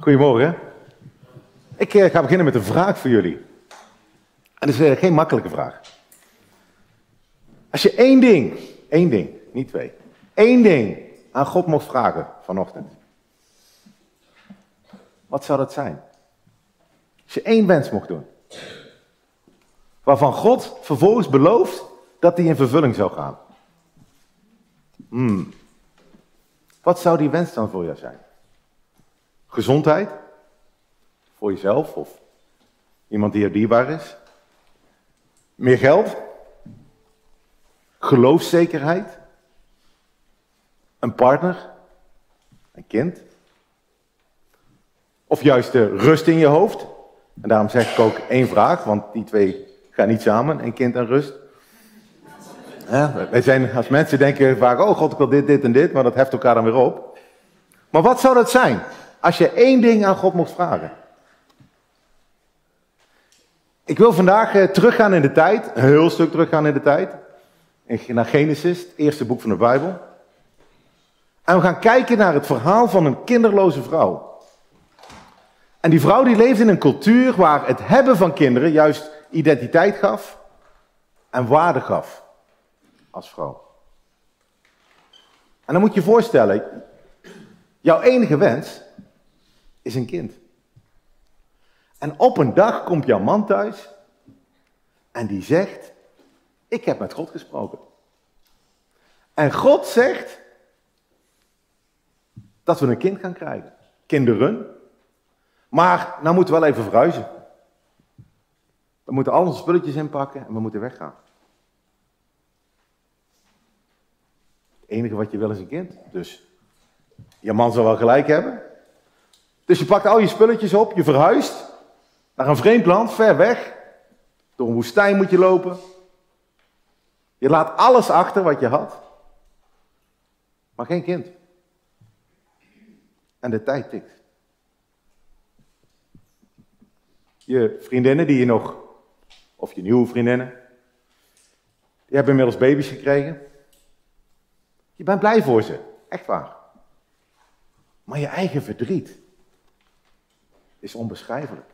Goedemorgen. Ik eh, ga beginnen met een vraag voor jullie. En dat is eh, geen makkelijke vraag. Als je één ding, één ding, niet twee, één ding aan God mocht vragen vanochtend. Wat zou dat zijn? Als je één wens mocht doen. Waarvan God vervolgens belooft dat die in vervulling zou gaan. Hmm. Wat zou die wens dan voor jou zijn? Gezondheid? Voor jezelf of iemand die je dierbaar is? Meer geld? Geloofszekerheid? Een partner? Een kind? Of juist de rust in je hoofd? En daarom zeg ik ook één vraag, want die twee gaan niet samen, een kind en rust. Ja, wij zijn als mensen denken vaak, oh god, ik wil dit, dit en dit, maar dat heft elkaar dan weer op. Maar wat zou dat zijn als je één ding aan God mocht vragen? Ik wil vandaag eh, teruggaan in de tijd, een heel stuk teruggaan in de tijd. Naar Genesis, het eerste boek van de Bijbel. En we gaan kijken naar het verhaal van een kinderloze vrouw. En die vrouw die leefde in een cultuur waar het hebben van kinderen juist identiteit gaf en waarde gaf als vrouw. En dan moet je je voorstellen, jouw enige wens is een kind. En op een dag komt jouw man thuis en die zegt, ik heb met God gesproken. En God zegt dat we een kind gaan krijgen. Kinderen. Maar nou moeten we wel even verhuizen. We moeten al onze spulletjes inpakken en we moeten weggaan. Het enige wat je wil is een kind. Dus je man zal wel gelijk hebben. Dus je pakt al je spulletjes op, je verhuist naar een vreemd land, ver weg. Door een woestijn moet je lopen. Je laat alles achter wat je had. Maar geen kind. En de tijd tikt. Je vriendinnen die je nog, of je nieuwe vriendinnen, die hebben inmiddels baby's gekregen. Je bent blij voor ze, echt waar. Maar je eigen verdriet is onbeschrijfelijk.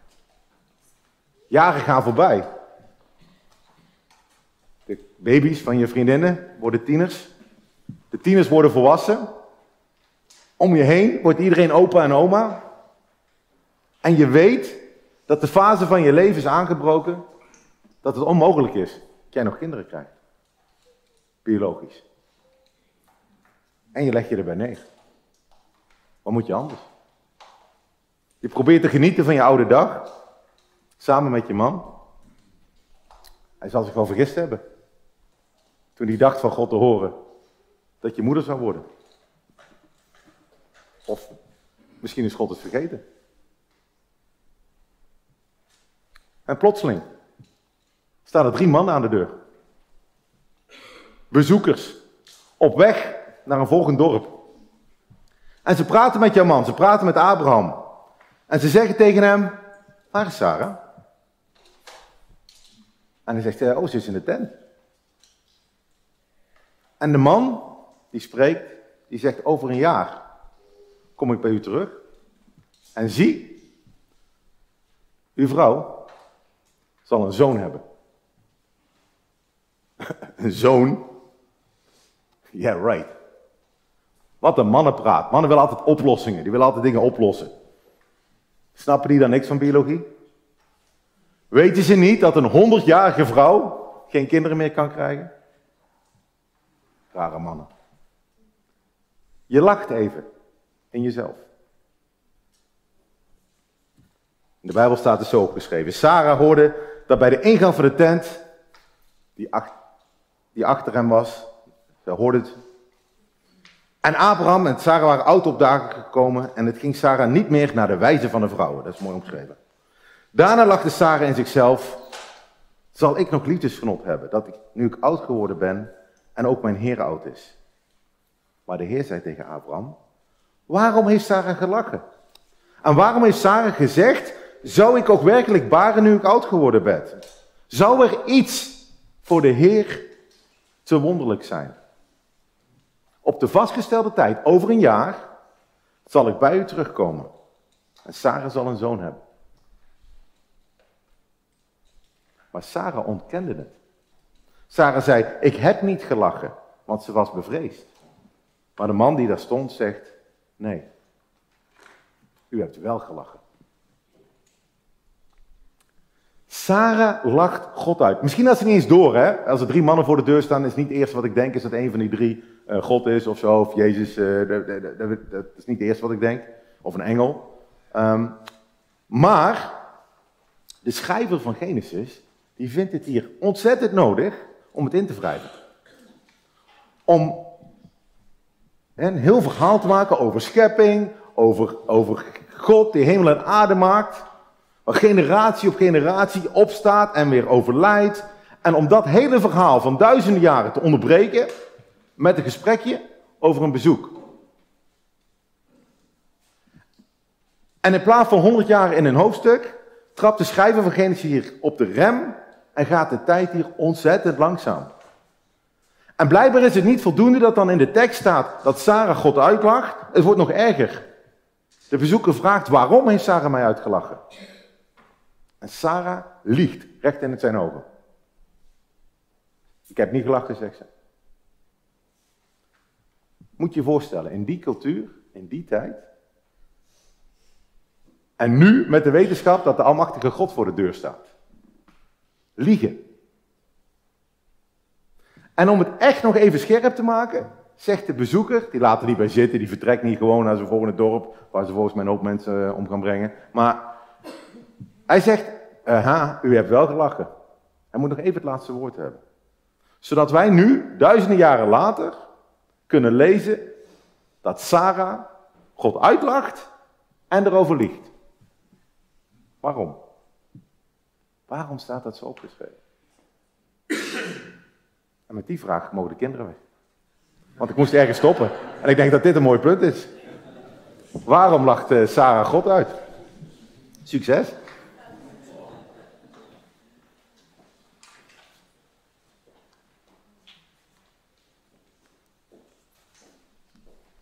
Jaren gaan voorbij. De baby's van je vriendinnen worden tieners. De tieners worden volwassen. Om je heen wordt iedereen opa en oma. En je weet dat de fase van je leven is aangebroken dat het onmogelijk is dat jij nog kinderen krijgt. Biologisch. En je legt je erbij neer. Wat moet je anders? Je probeert te genieten van je oude dag. Samen met je man. Hij zal zich wel vergist hebben. Toen hij dacht van God te horen dat je moeder zou worden. Of misschien is God het vergeten. En plotseling staan er drie mannen aan de deur. Bezoekers. Op weg naar een volgend dorp. En ze praten met jouw man, ze praten met Abraham. En ze zeggen tegen hem, waar is Sarah? En hij zegt, oh, ze is in de tent. En de man die spreekt, die zegt, over een jaar kom ik bij u terug. En zie, uw vrouw zal een zoon hebben. een zoon? Yeah, right. Wat een mannenpraat. Mannen willen altijd oplossingen. Die willen altijd dingen oplossen. Snappen die dan niks van biologie? Weten ze niet dat een 100-jarige vrouw geen kinderen meer kan krijgen? Rare mannen. Je lacht even in jezelf. In de Bijbel staat het zo geschreven. Sarah hoorde dat bij de ingang van de tent, die, die achter hem was, ze hoorde het. En Abraham en Sarah waren oud op dagen gekomen en het ging Sarah niet meer naar de wijze van de vrouwen. Dat is mooi omschreven. Daarna lachte Sarah in zichzelf, zal ik nog liefdesgenot hebben, dat ik, nu ik oud geworden ben en ook mijn Heer oud is. Maar de Heer zei tegen Abraham, waarom heeft Sarah gelachen? En waarom heeft Sarah gezegd, zou ik ook werkelijk baren nu ik oud geworden ben? Zou er iets voor de Heer te wonderlijk zijn? Op de vastgestelde tijd, over een jaar, zal ik bij u terugkomen. En Sarah zal een zoon hebben. Maar Sarah ontkende het. Sarah zei, ik heb niet gelachen, want ze was bevreesd. Maar de man die daar stond zegt, nee, u hebt wel gelachen. Sarah lacht God uit. Misschien had ze niet eens door, hè? Als er drie mannen voor de deur staan, is niet het eerste wat ik denk, is dat een van die drie God is of zo, of Jezus. Dat, dat, dat, is niet het eerste wat ik denk. Of een engel. Um, maar de schrijver van Genesis, die vindt het hier ontzettend nodig om het in te wrijven. Om een heel verhaal te maken over schepping, over, over God die hemel en aarde maakt. Waar generatie op generatie opstaat en weer overlijdt. En om dat hele verhaal van duizenden jaren te onderbreken met een gesprekje over een bezoek. En in plaats van 100 jaar in een hoofdstuk, trapt de schrijver van Genesis hier op de rem en gaat de tijd hier ontzettend langzaam. En blijkbaar is het niet voldoende dat dan in de tekst staat dat Sarah God uitlacht. Het wordt nog erger. De bezoeker vraagt waarom heeft Sarah mij uitgelachen? En Sarah liegt recht in het zijn ogen. Ik heb niet gelachen, zegt ze. Moet je je voorstellen, in die cultuur, in die tijd. En nu met de wetenschap dat de Almachtige God voor de deur staat. Liegen. En om het echt nog even scherp te maken, zegt de bezoeker, die laat er niet bij zitten, die vertrekt niet gewoon naar zijn volgende dorp, waar ze volgens mij een hoop mensen eh, om gaan brengen. Maar hij zegt, aha, u hebt wel gelachen. Hij moet nog even het laatste woord hebben. Zodat wij nu, duizenden jaren later, kunnen lezen dat Sarah God uitlacht en erover liegt. Waarom? Waarom staat dat zo opgeschreven? En met die vraag mogen de kinderen weg. Want ik moest ergens stoppen. En ik denk dat dit een mooi punt is. Waarom lacht eh, Sarah God uit? Succes.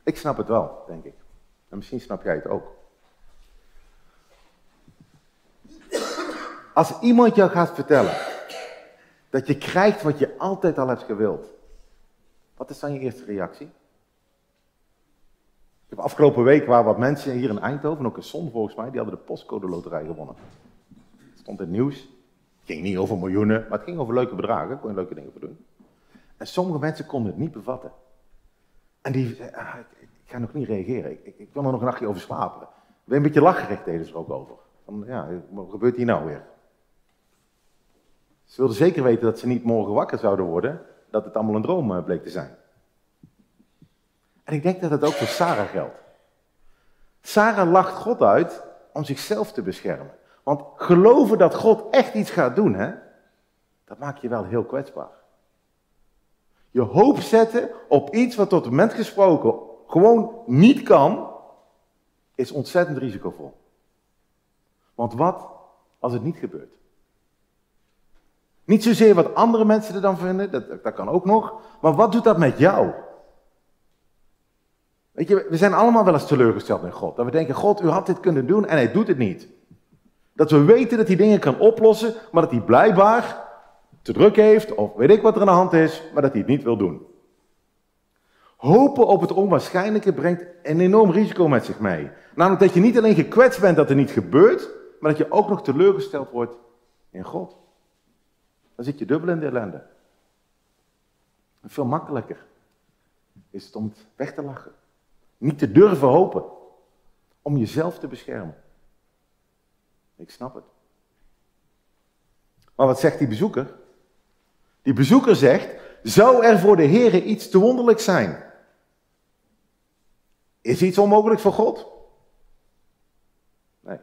Ik snap het wel, denk ik. En misschien snap jij het ook. Als iemand jou gaat vertellen dat je krijgt wat je altijd al hebt gewild, wat is dan je eerste reactie? Ik heb afgelopen week waren wat mensen hier in Eindhoven, ook een zon volgens mij, die hadden de postcode loterij gewonnen. Het stond in het nieuws. Het ging niet over miljoenen, maar het ging over leuke bedragen. Kon je leuke dingen voor doen. En sommige mensen konden het niet bevatten. En die zeiden, ah, ik, ga nog niet reageren. Ik, ik, wil er nog een nachtje over slapen. Weer een beetje lacherig deden ze er ook over. Van, ja, wat gebeurt hier nou weer? Ze wilden zeker weten dat ze niet morgen wakker zouden worden, dat het allemaal een droom eh, bleek te zijn. En ik denk dat dat ook voor Sarah geldt. Sarah lacht God uit om zichzelf te beschermen. Want geloven dat God echt iets gaat doen, hè, dat maakt je wel heel kwetsbaar. Je hoop zetten op iets wat tot het moment gesproken gewoon niet kan, is ontzettend risicovol. Want wat als het niet gebeurt? Niet zozeer wat andere mensen er dan vinden, dat, dat kan ook nog, maar wat doet dat met jou? Weet je, we zijn allemaal wel eens teleurgesteld in God. Dat we denken, God, u had dit kunnen doen en hij doet het niet. Dat we weten dat hij dingen kan oplossen, maar dat hij blijkbaar te druk heeft, of weet ik wat er aan de hand is, maar dat hij het niet wil doen. Hopen op het onwaarschijnlijke brengt een enorm risico met zich mee. Namelijk dat je niet alleen gekwetst bent dat er niet gebeurt, maar dat je ook nog teleurgesteld wordt in God. Dan zit je dubbel in de ellende. En veel makkelijker is het om het weg te lachen. Niet te durven hopen. Om jezelf te beschermen. Ik snap het. Maar wat zegt die bezoeker? Die bezoeker zegt, zou er voor de Heer iets te wonderlijk zijn? Is iets onmogelijk voor God? Nee,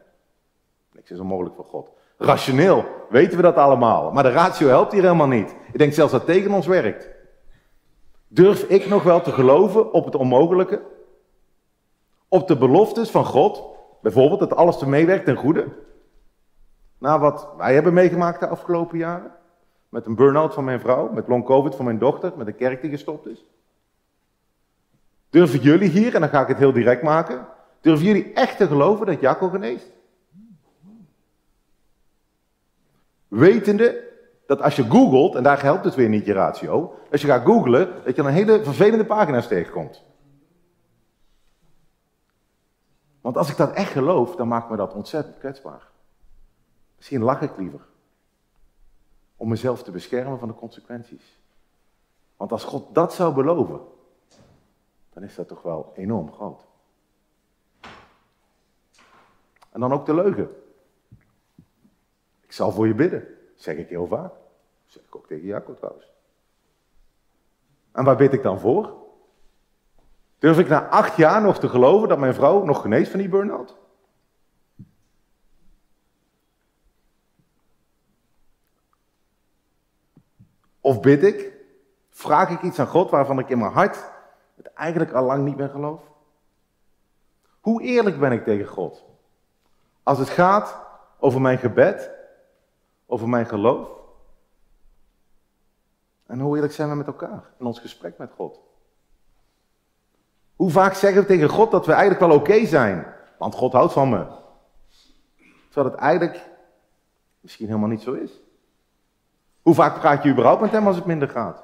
niks is onmogelijk voor God. Rationeel weten we dat allemaal, maar de ratio helpt hier helemaal niet. Ik denk zelfs dat tegen ons werkt. Durf ik nog wel te geloven op het onmogelijke? Op de beloftes van God? Bijvoorbeeld dat alles te meewerkt ten goede? Na wat wij hebben meegemaakt de afgelopen jaren? Met een burn-out van mijn vrouw, met long covid van mijn dochter, met een kerk die gestopt is? Durven jullie hier, en dan ga ik het heel direct maken, Durven jullie echt te geloven dat Jacco geneest? Wetende dat als je googelt, en daar helpt het weer niet je ratio, als je gaat googlen, dat je een hele vervelende pagina's tegenkomt. Want als ik dat echt geloof, dan maakt me dat ontzettend kwetsbaar. Misschien lach ik liever. Om mezelf te beschermen van de consequenties. Want als God dat zou beloven, dan is dat toch wel enorm groot. En dan ook de leugen. Ik zal voor je bidden, zeg ik heel vaak. zeg ik ook tegen Jacob trouwens. En waar bid ik dan voor? Durf ik na acht jaar nog te geloven dat mijn vrouw nog geneest van die burn-out? Of bid ik, vraag ik iets aan God waarvan ik in mijn hart het eigenlijk al lang niet meer geloof? Hoe eerlijk ben ik tegen God? Als het gaat over mijn gebed, over mijn geloof. En hoe eerlijk zijn we met elkaar in ons gesprek met God? Hoe vaak zeggen we tegen God dat we eigenlijk wel oké zijn, want God houdt van me. Terwijl het eigenlijk misschien helemaal niet zo is. Hoe vaak praat je überhaupt met hem als het minder gaat?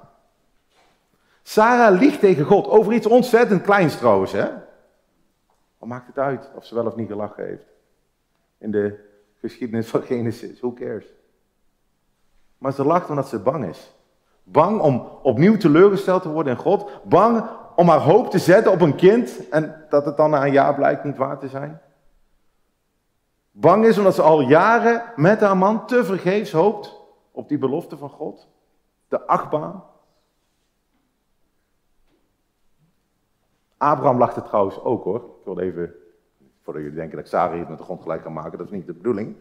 Sarah liegt tegen God over iets ontzettend kleins trouwens, hè? Wat maakt het uit of ze wel of niet gelachen heeft? In de geschiedenis van Genesis, who cares? Maar ze lacht omdat ze bang is. Bang om opnieuw teleurgesteld te worden in God. Bang om haar hoop te zetten op een kind en dat het dan na een jaar blijkt niet waar te zijn. Bang is omdat ze al jaren met haar man te vergeefs hoopt op die belofte van God. De achtbaan. Abraham lachte trouwens ook hoor. Ik wil even, voordat jullie denken dat ik Sarah hier met de grond gelijk kan maken, dat is niet de bedoeling.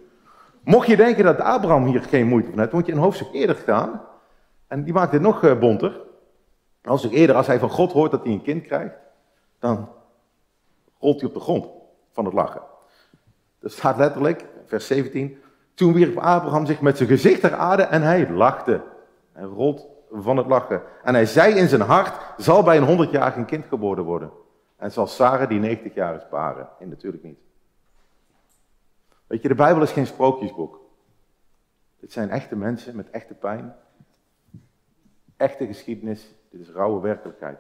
Mocht je denken dat Abraham hier geen moeite van heeft, moet je een hoofdstuk eerder gaan. En die maakt het nog eh, bonter. Als ik eerder, als hij van God hoort dat hij een kind krijgt, dan rolt hij op de grond van het lachen. Dat staat letterlijk, vers 17. Toen wierp Abraham zich met zijn gezicht ter aarde en hij lachte. Hij rolt van het lachen. En hij zei in zijn hart, zal bij een 100 jaar een kind geboren worden. En zal Sarah die 90 jaar is baren. En natuurlijk niet. Weet je, de Bijbel is geen sprookjesboek. Dit zijn echte mensen met echte pijn. Echte geschiedenis. Dit is rauwe werkelijkheid.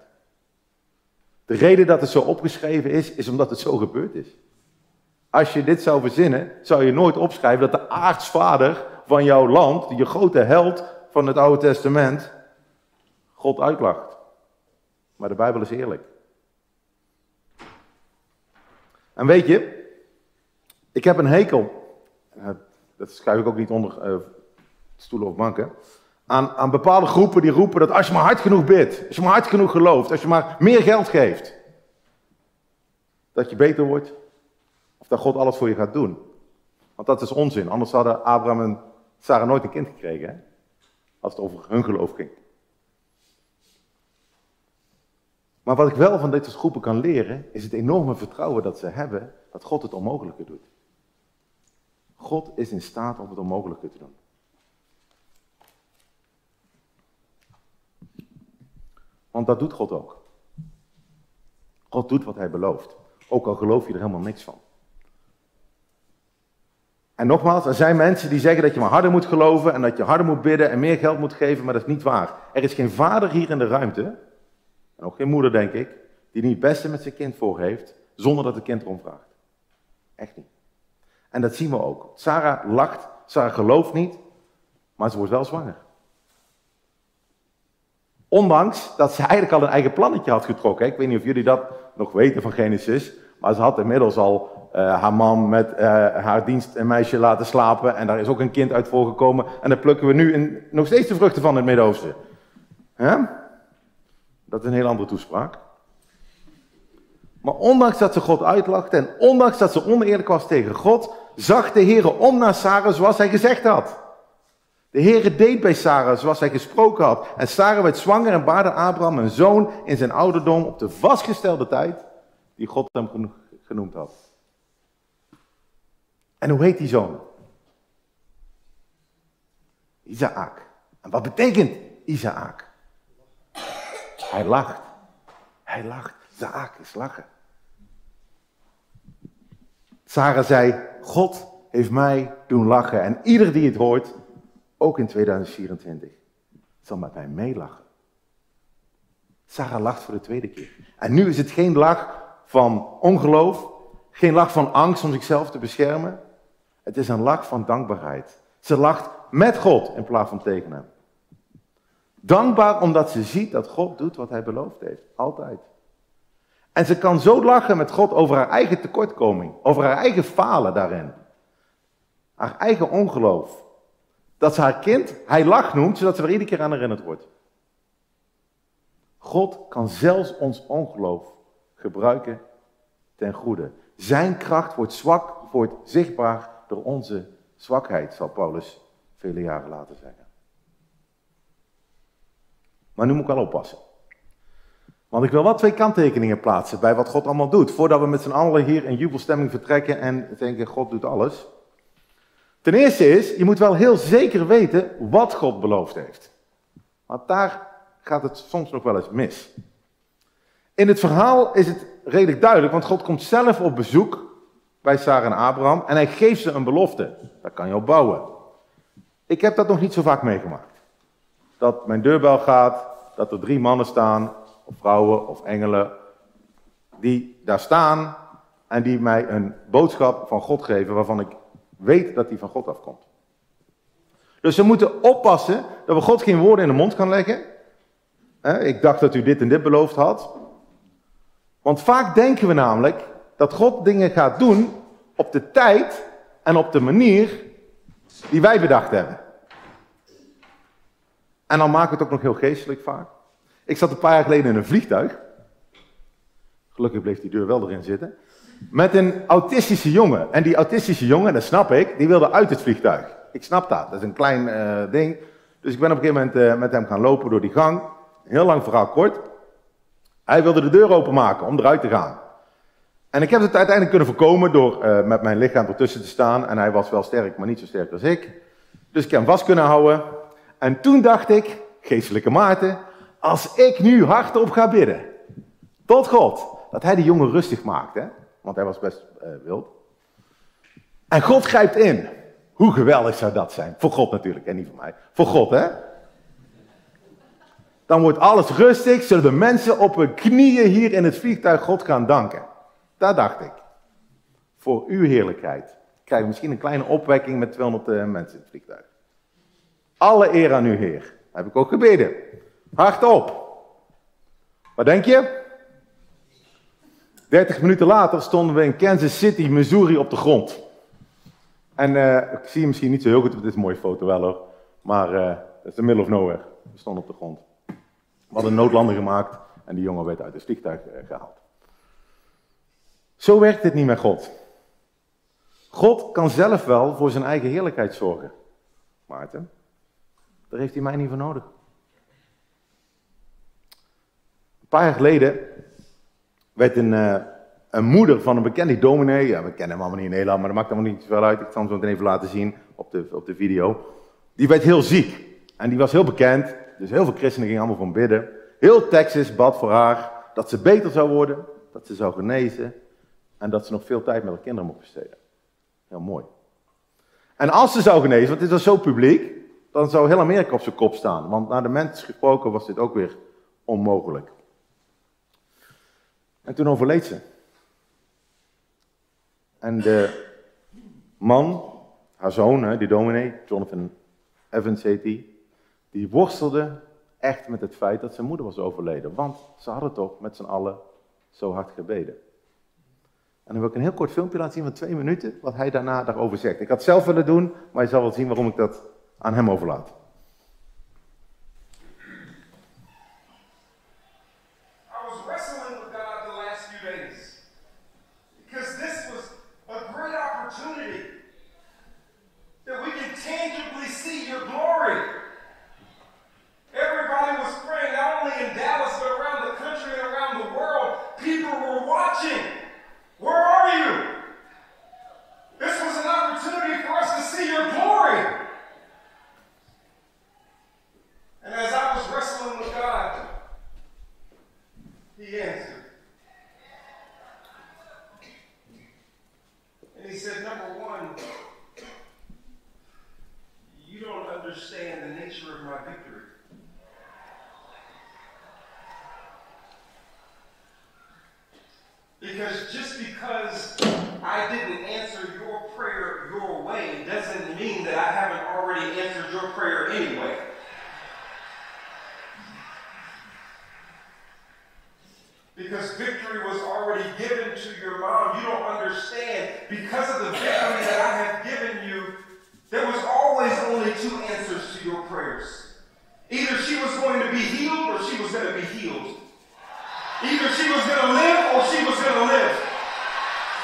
De reden dat het zo opgeschreven is, is omdat het zo gebeurd is. Als je dit zou verzinnen, zou je nooit opschrijven dat de aartsvader van jouw land, je grote held van het Oude Testament, God uitlacht. Maar de Bijbel is eerlijk. En weet je, ik heb een hekel, dat schrijf ik ook niet onder uh, stoelen of banken, aan, aan bepaalde groepen die roepen dat als je maar hard genoeg bidt, als je maar hard genoeg gelooft, als je maar meer geld geeft, dat je beter wordt dat God alles voor je gaat doen. Want dat is onzin, anders hadden Abraham en Sarah nooit een kind gekregen, hè? als het over hun geloof ging. Maar wat ik wel van deze groepen kan leren, is het enorme vertrouwen dat ze hebben dat God het onmogelijke doet. God is in staat om het onmogelijke te doen. Want dat doet God ook. God doet wat hij belooft. Ook al geloof je er helemaal niks van. En nogmaals, er zijn mensen die zeggen dat je maar harder moet geloven en dat je harder moet bidden en meer geld moet geven, maar dat is niet waar. Er is geen vader hier in de ruimte, en ook geen moeder denk ik, die niet het beste met zijn kind voor heeft, zonder dat het kind erom vraagt. Echt niet. En dat zien we ook. Sarah lacht, Sarah gelooft niet, maar ze wordt wel zwanger. Ondanks dat ze eigenlijk al een eigen plannetje had getrokken. Ik weet niet of jullie dat nog weten van Genesis. Maar ze had inmiddels al haar man met uh, haar dienst een meisje laten slapen. En daar is ook een kind uit voorgekomen. En daar plukken we nu in, nog steeds de vruchten van het Midden-Oosten. Dat is een heel andere toespraak. Maar ondanks dat ze God uitlachte en ondanks dat ze oneerlijk was tegen God, zag de Heer om naar Sarah zoals hij gezegd had. De Heere deed bij Sarah zoals hij gesproken had. En Sarah werd zwanger en baarde Abraham een zoon in zijn ouderdom op de vastgestelde tijd die God hem genoemd had. En hoe heet die zoon? Isaac. En wat betekent Isaac? Hij lacht. Hij lacht. Isaac is lachen. Sarah zei, God heeft mij doen lachen. En ieder die het hoort, ook in 2024, zal met mij meelachen. Sarah lacht voor de tweede keer. En nu is het geen lach van ongeloof, geen lach van angst om zichzelf te beschermen. Het is een lach van dankbaarheid. Ze lacht met God in plaats van tegen hem. Dankbaar omdat ze ziet dat God doet wat hij beloofd heeft. Altijd. En ze kan zo lachen met God over haar eigen tekortkoming, over haar eigen falen daarin. Haar eigen ongeloof. Dat ze haar kind hij lach noemt, zodat ze er iedere keer aan herinnerd wordt. God kan zelfs ons ongeloof gebruiken ten goede. Zijn kracht wordt zwak, wordt zichtbaar door onze zwakheid, zal Paulus vele jaren later zeggen. Maar nu moet ik wel oppassen. Want ik wil wel twee kanttekeningen plaatsen bij wat God allemaal doet. Voordat we met z'n allen hier in jubelstemming vertrekken en denken, God doet alles. Ten eerste is, je moet wel heel zeker weten wat God beloofd heeft. Want daar gaat het soms nog wel eens mis. In het verhaal is het redelijk duidelijk, want God komt zelf op bezoek bij Sarah en Abraham en hij geeft ze een belofte. Daar kan je op bouwen. Ik heb dat nog niet zo vaak meegemaakt. Dat mijn deurbel gaat, dat er drie mannen staan, of vrouwen of engelen, die daar staan en die mij een boodschap van God geven waarvan ik weet dat die van God afkomt. Dus we moeten oppassen dat we God geen woorden in de mond gaan leggen. Ik dacht dat u dit en dit beloofd had. Want vaak denken we namelijk dat God dingen gaat doen op de tijd en op de manier die wij bedacht hebben. En dan maken we het ook nog heel geestelijk vaak. Ik zat een paar jaar geleden in een vliegtuig. Gelukkig bleef die deur wel erin zitten. Met een autistische jongen. En die autistische jongen, dat snap ik, die wilde uit het vliegtuig. Ik snap dat. Dat is een klein uh, ding. Dus ik ben op een gegeven moment uh, met hem gaan lopen door die gang. Heel lang verhaal kort. Hij wilde de deur openmaken om eruit te gaan. En ik heb het uiteindelijk kunnen voorkomen door uh, met mijn lichaam ertussen te staan. En hij was wel sterk, maar niet zo sterk als ik. Dus ik heb hem vast kunnen houden. En toen dacht ik, geestelijke Maarten, als ik nu hardop ga bidden, tot God, dat hij die jongen rustig maakt, hè? want hij was best uh, wild. En God grijpt in. Hoe geweldig zou dat zijn? Voor God natuurlijk, en niet voor mij. Voor God, hè? Dan wordt alles rustig, zullen de mensen op hun knieën hier in het vliegtuig God gaan danken. Daar dacht ik. Voor uw heerlijkheid. Krijgen we misschien een kleine opwekking met 200 uh, mensen in het vliegtuig. Alle eer aan u, Heer. heb ik ook gebeden. Hardop. Wat denk je? 30 minuten later stonden we in Kansas City, Missouri op de grond. En uh, ik zie je misschien niet zo heel goed, dit is een mooie foto wel hoor. Maar uh, is de middle of nowhere. We stonden op de grond. We hadden een noodlanding gemaakt en die jongen werd uit het vliegtuig gehaald. Zo werkt het niet met God. God kan zelf wel voor zijn eigen heerlijkheid zorgen. Maarten, daar heeft hij mij niet voor nodig. Een paar jaar geleden werd een, uh, een moeder van een bekende dominee, ja, we kennen hem allemaal niet in Nederland, maar dat maakt allemaal niet zoveel uit, ik zal hem zo meteen even laten zien op de, op de video. Die werd heel ziek en die was heel bekend, dus heel veel christenen gingen allemaal van bidden. Heel Texas bad voor haar dat ze beter zou worden, dat ze zou genezen en dat ze nog veel tijd met haar kinderen mocht besteden. Heel mooi. En als ze zou genezen, want dit was zo publiek, dan zou heel Amerika op zijn kop staan. Want naar de mensen gesproken was dit ook weer onmogelijk. En toen overleed ze. En de man, haar zoon, die dominee, Jonathan Evans heet die, die worstelde echt met het feit dat zijn moeder was overleden. Want ze hadden toch met z'n allen zo hard gebeden. En dan wil ik een heel kort filmpje laten zien van twee minuten, wat hij daarna daarover zegt. Ik had het zelf willen doen, maar je zal wel zien waarom ik dat aan hem overlaat. Because just because I didn't answer your prayer your way doesn't mean that I haven't already answered your prayer anyway. Because victory was already given to your mom. You don't understand. Because of the victory that I have given you, there was always only two answers to your prayers. Either she was going to be healed or she was going to be healed. Either she was going to live or she was to live.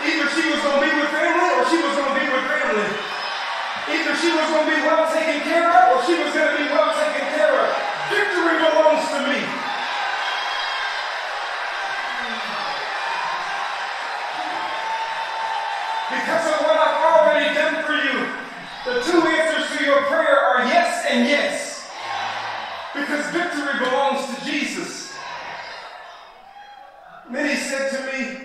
Either she was going to be with family or she was going to be with family. Either she was going to be well taken care of or she was going to be well taken care of. Victory belongs to me. Because of what I've already done for you, the two answers to your prayer are yes and yes. Because victory belongs to Jesus. Many said to me,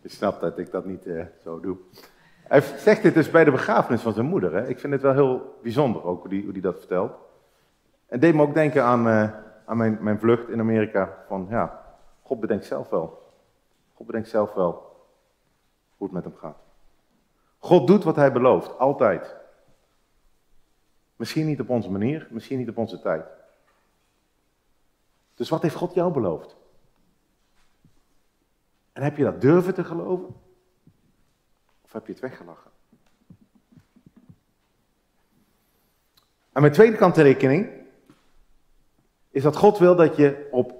Je snapt dat ik dat niet eh, zo doe. Hij zegt dit dus bij de begrafenis van zijn moeder. Hè? Ik vind het wel heel bijzonder ook hoe hij dat vertelt. En deed me ook denken aan, eh, aan mijn, mijn vlucht in Amerika. Van ja, God bedenkt zelf wel. God bedenkt zelf wel hoe het met hem gaat. God doet wat hij belooft, altijd. Misschien niet op onze manier, misschien niet op onze tijd. Dus wat heeft God jou beloofd? En heb je dat durven te geloven? Of heb je het weggelachen? En mijn tweede kanttekening is dat God wil dat je op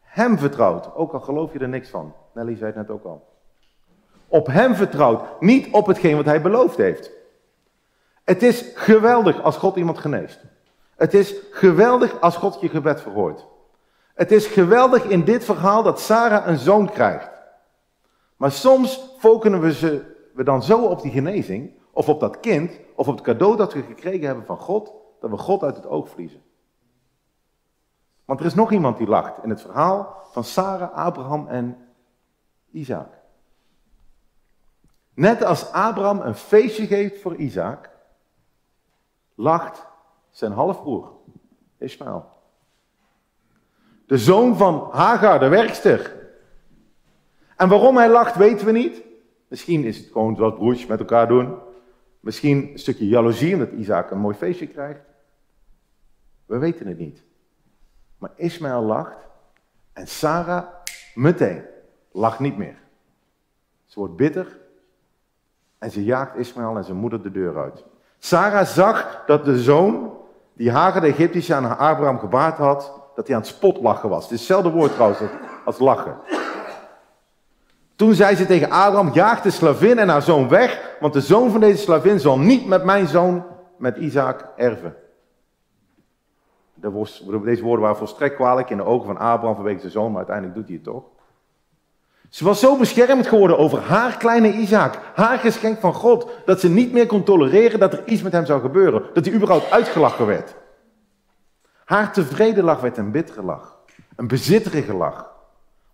Hem vertrouwt, ook al geloof je er niks van. Nelly zei het net ook al. Op Hem vertrouwt, niet op hetgeen wat Hij beloofd heeft. Het is geweldig als God iemand geneest. Het is geweldig als God je gebed verhoort. Het is geweldig in dit verhaal dat Sarah een zoon krijgt. Maar soms focussen we, ze, we dan zo op die genezing, of op dat kind, of op het cadeau dat we gekregen hebben van God, dat we God uit het oog verliezen. Want er is nog iemand die lacht in het verhaal van Sarah, Abraham en Isaac. Net als Abraham een feestje geeft voor Isaac, lacht zijn halfbroer, Ismaël. De zoon van Hagar, de werkster. En waarom hij lacht, weten we niet. Misschien is het gewoon wat broertjes met elkaar doen. Misschien een stukje jaloezie omdat Isaac een mooi feestje krijgt. We weten het niet. Maar Ismaël lacht en Sarah meteen lacht niet meer. Ze wordt bitter en ze jaagt Ismaël en zijn moeder de deur uit. Sarah zag dat de zoon die Hagar de Egyptische aan Abraham gebaard had, dat hij aan het spotlachen was. Het is hetzelfde woord trouwens als lachen. Toen zei ze tegen Abraham, jaag de slavin en haar zoon weg, want de zoon van deze slavin zal niet met mijn zoon, met Isaac, erven. Deze woorden waren volstrekt kwalijk in de ogen van Abraham vanwege zijn zoon, maar uiteindelijk doet hij het toch. Ze was zo beschermd geworden over haar kleine Isaac, haar geschenk van God, dat ze niet meer kon tolereren dat er iets met hem zou gebeuren, dat hij überhaupt uitgelachen werd. Haar tevreden lach werd een bittere lach, een bezitterige lach.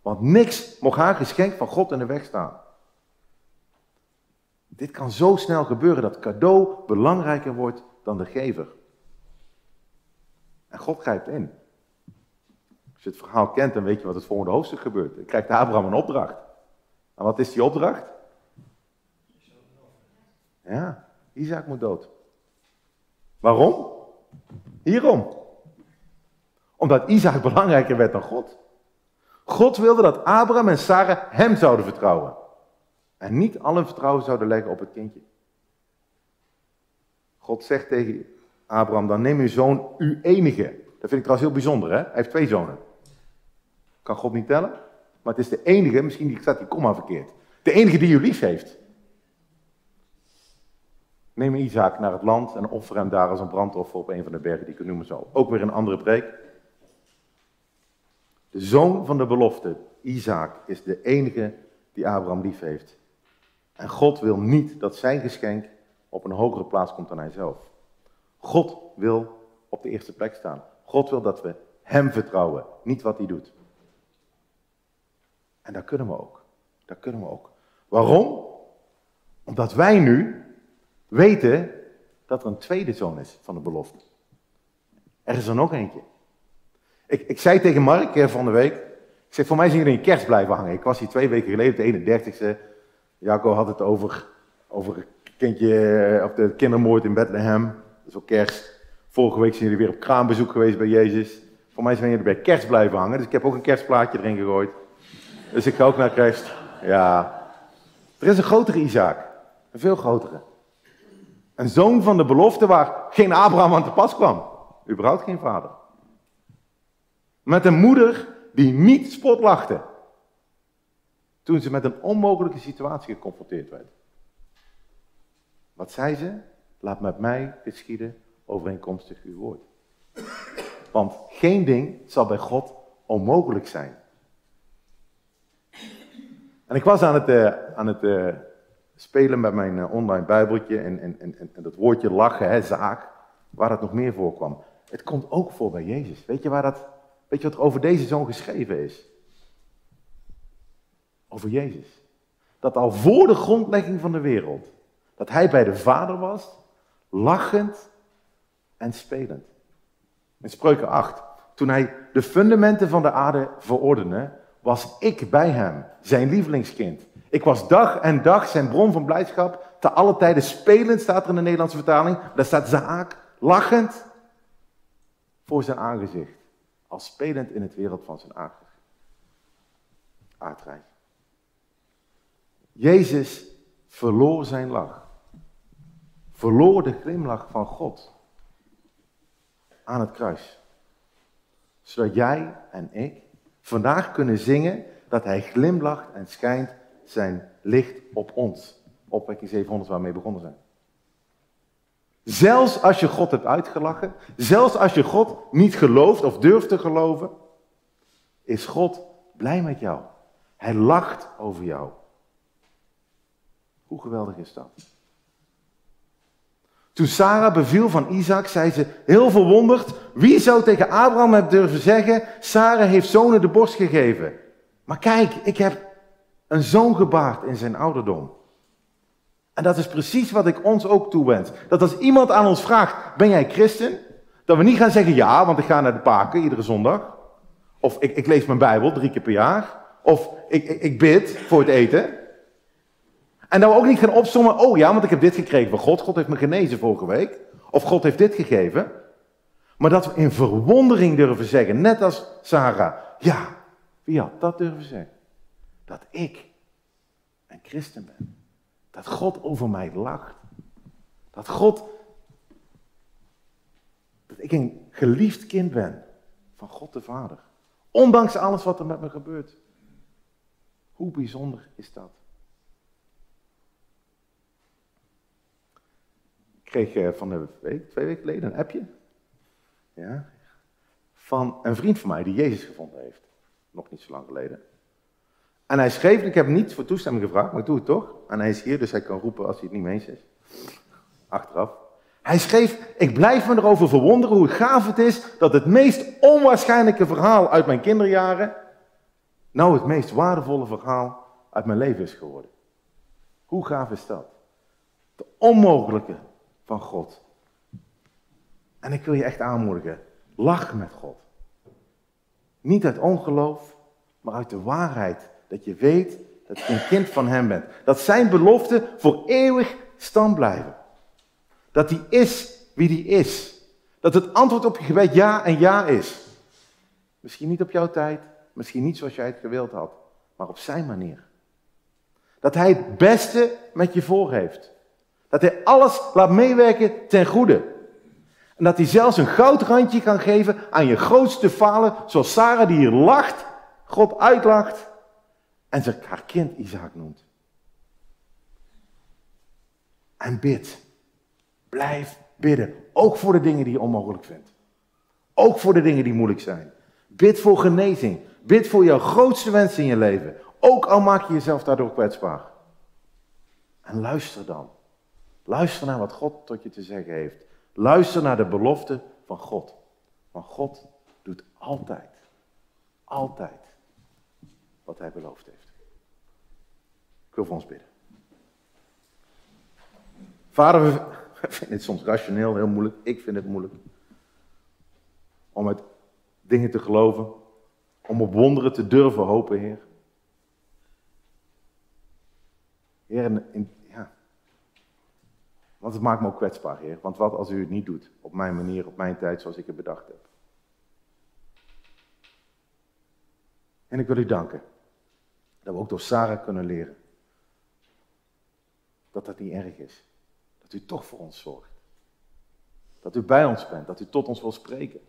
Want niks mocht haar geschenk van God in de weg staan. Dit kan zo snel gebeuren dat cadeau belangrijker wordt dan de gever. En God grijpt in. Als je het verhaal kent, dan weet je wat het volgende hoofdstuk gebeurt. Dan krijgt Abraham een opdracht. En wat is die opdracht? Ja, Isaac moet dood. Waarom? Hierom. Omdat Isaac belangrijker werd dan God. God wilde dat Abraham en Sarah hem zouden vertrouwen. En niet al hun vertrouwen zouden leggen op het kindje. God zegt tegen Abraham, dan neem uw zoon, uw enige. Dat vind ik trouwens heel bijzonder, hè? Hij heeft twee zonen. Kan God niet tellen? Maar het is de enige, misschien staat die komma verkeerd. De enige die u lief heeft. Neem Isaac naar het land en offer hem daar als een brandoffer op een van de bergen die ik noemen zal. Ook weer een andere preek. De zoon van de belofte, Isaac, is de enige die Abraham lief heeft. En God wil niet dat zijn geschenk op een hogere plaats komt dan hij zelf. God wil op de eerste plek staan. God wil dat we hem vertrouwen, niet wat hij doet. En dat kunnen we ook. Dat kunnen we ook. Waarom? Omdat wij nu weten dat er een tweede zoon is van de belofte. Er is er nog eentje. Ik, ik zei tegen Mark eh, van de week, ik zeg, voor mij zijn jullie in kerst blijven hangen. Ik was hier twee weken geleden, de 31ste. Jacco had het over, over kindje, eh, of de kindermoord in Bethlehem. Dat is ook kerst. Vorige week zijn jullie weer op kraambezoek geweest bij Jezus. Voor mij zijn jullie bij kerst blijven hangen. Dus ik heb ook een kerstplaatje erin gegooid. Dus ik ga ook naar kerst. Ja. Er is een grotere Isaac. Een veel grotere. Een zoon van de belofte waar geen Abraham aan te pas kwam. Überhaupt geen vader. Met een moeder die niet spotlachte. Toen ze met een onmogelijke situatie geconfronteerd werd. Wat zei ze? Laat met mij geschieden overeenkomstig uw woord. Want geen ding zal bij God onmogelijk zijn. En ik was aan het, uh, aan het uh, spelen met mijn uh, online bijbeltje en, en, en, en, dat woordje lachen, hè, zaak, waar het nog meer voorkwam. Het komt ook voor bij Jezus. Weet je, waar dat, weet je wat er over deze zoon geschreven is? Over Jezus. Dat al voor de grondlegging van de wereld, dat hij bij de Vader was, lachend en spelend. In Spreuken 8, toen hij de fundamenten van de aarde verordende, was ik bij hem, zijn lievelingskind. Ik was dag en dag zijn bron van blijdschap, te alle tijden spelend, staat er in de Nederlandse vertaling. Daar staat Zaak, lachend, voor zijn aangezicht. Als spelend in het wereld van zijn aardrijk. Jezus verloor zijn lach. Verloor de glimlach van God aan het kruis. Zodat jij en ik vandaag kunnen zingen dat hij glimlacht en schijnt zijn licht op ons. Opwekking 700 waar we mee begonnen zijn. Zelfs als je God hebt uitgelachen, zelfs als je God niet gelooft of durft te geloven, is God blij met jou. Hij lacht over jou. Hoe geweldig is dat? Toen Sarah beviel van Isaac, zei ze heel verwonderd, wie zou tegen Abraham hebben durven zeggen, Sarah heeft zonen de borst gegeven. Maar kijk, ik heb een zoon gebaard in zijn ouderdom. En dat is precies wat ik ons ook toewens. Dat als iemand aan ons vraagt, ben jij christen? Dat we niet gaan zeggen ja, want ik ga naar de paken iedere zondag. Of ik, ik lees mijn Bijbel drie keer per jaar. Of ik, ik, ik bid voor het eten. En dat we ook niet gaan opzommen, oh ja, want ik heb dit gekregen van God. God heeft me genezen vorige week. Of God heeft dit gegeven. Maar dat we in verwondering durven zeggen, net als Sarah. Ja, wie had dat durven zeggen? Dat ik een christen ben. Dat God over mij lacht. Dat God, dat ik een geliefd kind ben van God de Vader. Ondanks alles wat er met me gebeurt. Hoe bijzonder is dat? Kreeg eh, van de twee weken geleden een appje. Ja, van een vriend van mij die Jezus gevonden heeft. Nog niet zo lang geleden. En hij schreef, ik heb hem niet voor toestemming gevraagd, maar ik doe het toch. En hij is hier, dus hij kan roepen als hij het niet mee eens is. Achteraf. Hij schreef, ik blijf me erover verwonderen hoe gaaf het is dat het meest onwaarschijnlijke verhaal uit mijn kinderjaren, nou het meest waardevolle verhaal uit mijn leven is geworden. Hoe gaaf is dat? De onmogelijke, van God. En ik wil je echt aanmoedigen. Lach met God. Niet uit ongeloof, maar uit de waarheid. Dat je weet dat je een kind van Hem bent. Dat Zijn beloften voor eeuwig stand blijven. Dat Hij is wie Hij is. Dat het antwoord op je gebed ja en ja is. Misschien niet op jouw tijd, misschien niet zoals jij het gewild had, maar op Zijn manier. Dat Hij het beste met je voor heeft. Dat Hij alles laat meewerken ten goede. En dat hij zelfs een goudrandje kan geven aan je grootste falen, zoals Sarah die hier lacht, God uitlacht en zich haar kind Isaac noemt. En bid. Blijf bidden. Ook voor de dingen die je onmogelijk vindt. Ook voor de dingen die moeilijk zijn. Bid voor genezing. Bid voor jouw grootste wens in je leven. Ook al maak je jezelf daardoor kwetsbaar. En luister dan. Luister naar wat God tot je te zeggen heeft. Luister naar de belofte van God. Want God doet altijd, altijd wat hij beloofd heeft. Ik wil voor ons bidden. Vader, we vinden het soms rationeel heel moeilijk. Ik vind het moeilijk. Om het dingen te geloven. Om op wonderen te durven hopen, Heer. Heer, in, want het maakt me ook kwetsbaar, Heer. Want wat als u het niet doet? Op mijn manier, op mijn tijd, zoals ik het bedacht heb. En ik wil u danken. Dat we ook door Sarah kunnen leren. Dat dat niet erg is. Dat u toch voor ons zorgt. Dat u bij ons bent. Dat u tot ons wil spreken.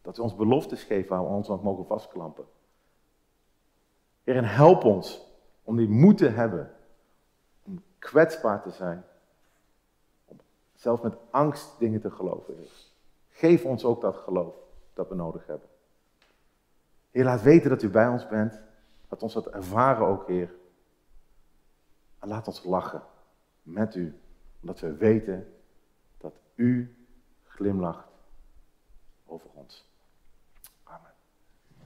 Dat u ons beloftes geeft waar we ons aan mogen vastklampen. Heer, en help ons om die moed te hebben. Om kwetsbaar te zijn zelfs met angst dingen te geloven, Heer. Geef ons ook dat geloof dat we nodig hebben. Heer, laat weten dat u bij ons bent. Laat ons dat ervaren ook, Heer. En laat ons lachen met u, omdat we weten dat u glimlacht over ons.